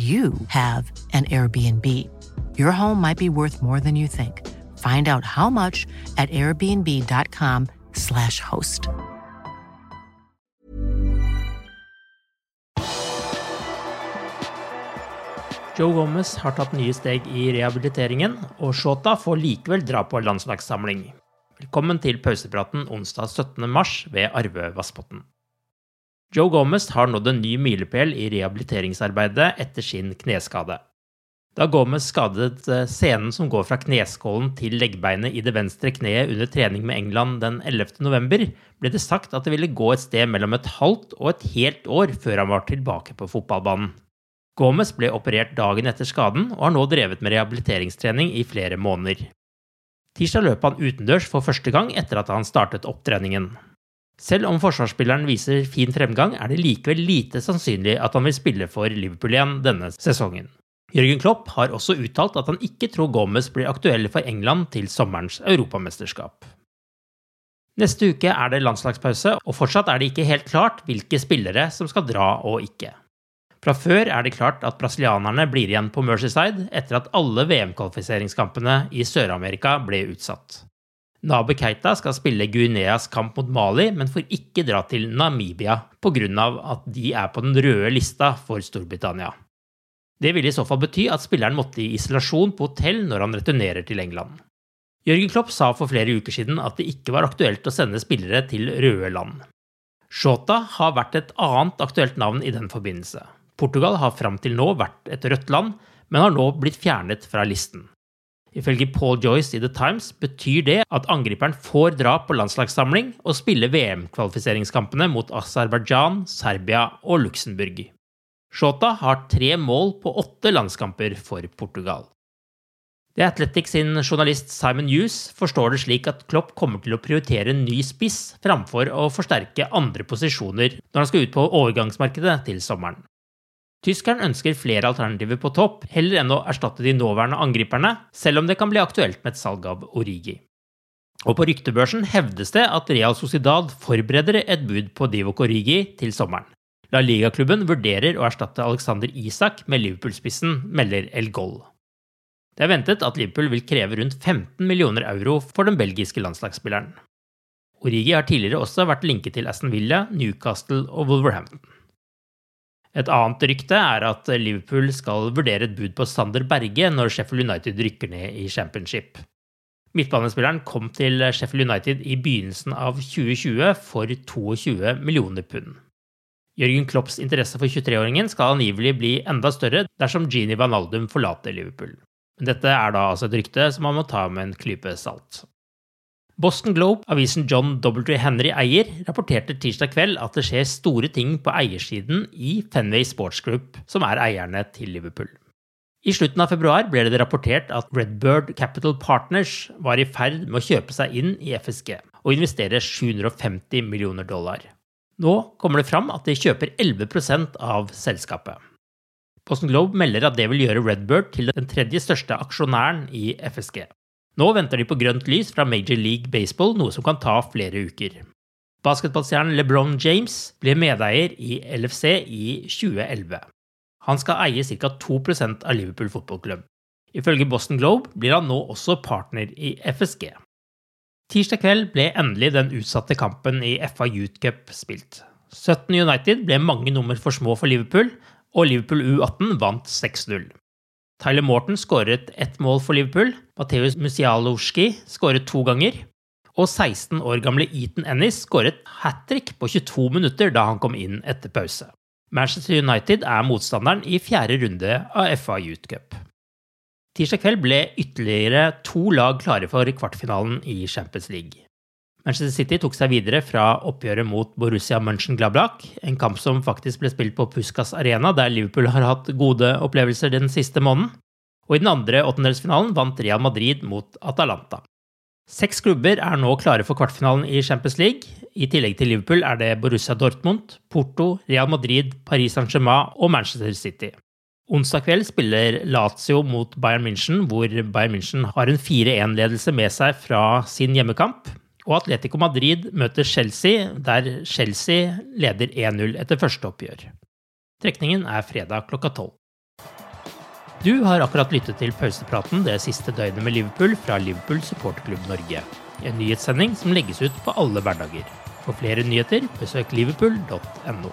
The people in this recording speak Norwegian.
you have an Airbnb. Your home might be worth more than you think. Find out how much at airbnb.com/slash host. Joe Gomez har tatt nye steg i rehabiliteringen, og Shota får likevel dra på landslagssamling. Velkommen til pausepraten onsdag 17. mars ved Arve Vassbotn. Joe Gomez har nådd en ny milepæl i rehabiliteringsarbeidet etter sin kneskade. Da Gomez skadet scenen senen som går fra kneskålen til leggbeinet i det venstre kneet under trening med England den 11. november, ble det sagt at det ville gå et sted mellom et halvt og et helt år før han var tilbake på fotballbanen. Gomez ble operert dagen etter skaden og har nå drevet med rehabiliteringstrening i flere måneder. Tirsdag løp han utendørs for første gang etter at han startet opptreningen. Selv om forsvarsspilleren viser fin fremgang, er det likevel lite sannsynlig at han vil spille for Liverpool igjen denne sesongen. Jørgen Klopp har også uttalt at han ikke tror Gomez blir aktuell for England til sommerens europamesterskap. Neste uke er det landslagspause, og fortsatt er det ikke helt klart hvilke spillere som skal dra og ikke. Fra før er det klart at brasilianerne blir igjen på Mercyside etter at alle VM-kvalifiseringskampene i Sør-Amerika ble utsatt. Nabe Keita skal spille Guineas kamp mot Mali, men får ikke dra til Namibia pga. at de er på den røde lista for Storbritannia. Det vil i så fall bety at spilleren måtte i isolasjon på hotell når han returnerer til England. Jørgen Klopp sa for flere uker siden at det ikke var aktuelt å sende spillere til røde land. Shota har vært et annet aktuelt navn i den forbindelse. Portugal har fram til nå vært et rødt land, men har nå blitt fjernet fra listen. Ifølge Paul Joyce i The Times betyr det at angriperen får dra på landslagssamling og spille VM-kvalifiseringskampene mot Aserbajdsjan, Serbia og Luxembourg. Shota har tre mål på åtte landskamper for Portugal. The Athletic sin journalist Simon Hughes forstår det slik at Klopp kommer til å prioritere en ny spiss framfor å forsterke andre posisjoner når han skal ut på overgangsmarkedet til sommeren. Tyskeren ønsker flere alternativer på topp, heller enn å erstatte de nåværende angriperne, selv om det kan bli aktuelt med et salg av Origi. Og på ryktebørsen hevdes det at Real Sociedad forbereder et bud på Divok Origi til sommeren. La Liga-klubben vurderer å erstatte Alexander Isak med Liverpool-spissen, melder El Gol. Det er ventet at Liverpool vil kreve rundt 15 millioner euro for den belgiske landslagsspilleren. Origi har tidligere også vært linket til Aston Villa, Newcastle og Wolverhampton. Et annet rykte er at Liverpool skal vurdere et bud på Sander Berge når Sheffield United rykker ned i championship. Midtbanespilleren kom til Sheffield United i begynnelsen av 2020 for 22 millioner pund. Jørgen Klopps interesse for 23-åringen skal angivelig bli enda større dersom Gini Van Aldum forlater Liverpool. Men dette er da altså et rykte som man må ta med en klype salt. Boston Globe, avisen John W. Henry eier, rapporterte tirsdag kveld at det skjer store ting på eiersiden i Fenway Sports Group, som er eierne til Liverpool. I slutten av februar ble det rapportert at Redbird Capital Partners var i ferd med å kjøpe seg inn i FSG og investere 750 millioner dollar. Nå kommer det fram at de kjøper 11 av selskapet. Boston Globe melder at det vil gjøre Redbird til den tredje største aksjonæren i FSG. Nå venter de på grønt lys fra Major League Baseball, noe som kan ta flere uker. Basketballstjernen LeBron James ble medeier i LFC i 2011. Han skal eie ca. 2% av Liverpool fotballklubb. Ifølge Boston Globe blir han nå også partner i FSG. Tirsdag kveld ble endelig den utsatte kampen i FA Youth Cup spilt. 17 United ble mange nummer for små for Liverpool, og Liverpool U18 vant 6-0. Tyler Morton skåret ett mål for Liverpool, Mateus Musialowski skåret to ganger, og 16 år gamle Eaton Ennis skåret hat trick på 22 minutter da han kom inn etter pause. Manchester United er motstanderen i fjerde runde av FA Youth Cup. Tirsdag kveld ble ytterligere to lag klare for kvartfinalen i Champions League. Manchester City tok seg videre fra oppgjøret mot Borussia Mönchengladbach, en kamp som faktisk ble spilt på Puskas Arena, der Liverpool har hatt gode opplevelser den siste måneden. Og i den andre åttendelsfinalen vant Real Madrid mot Atalanta. Seks klubber er nå klare for kvartfinalen i Champions League. I tillegg til Liverpool er det Borussia Dortmund, Porto, Real Madrid, Paris Saint-Germain og Manchester City. Onsdag kveld spiller Lazio mot Bayern München, hvor Bayern München har en 4-1-ledelse med seg fra sin hjemmekamp. Og Atletico Madrid møter Chelsea, der Chelsea leder 1-0 etter første oppgjør. Trekningen er fredag klokka tolv. Du har akkurat lyttet til pausepraten det siste døgnet med Liverpool fra Liverpool supporterklubb Norge. En nyhetssending som legges ut på alle hverdager. For flere nyheter, besøk liverpool.no.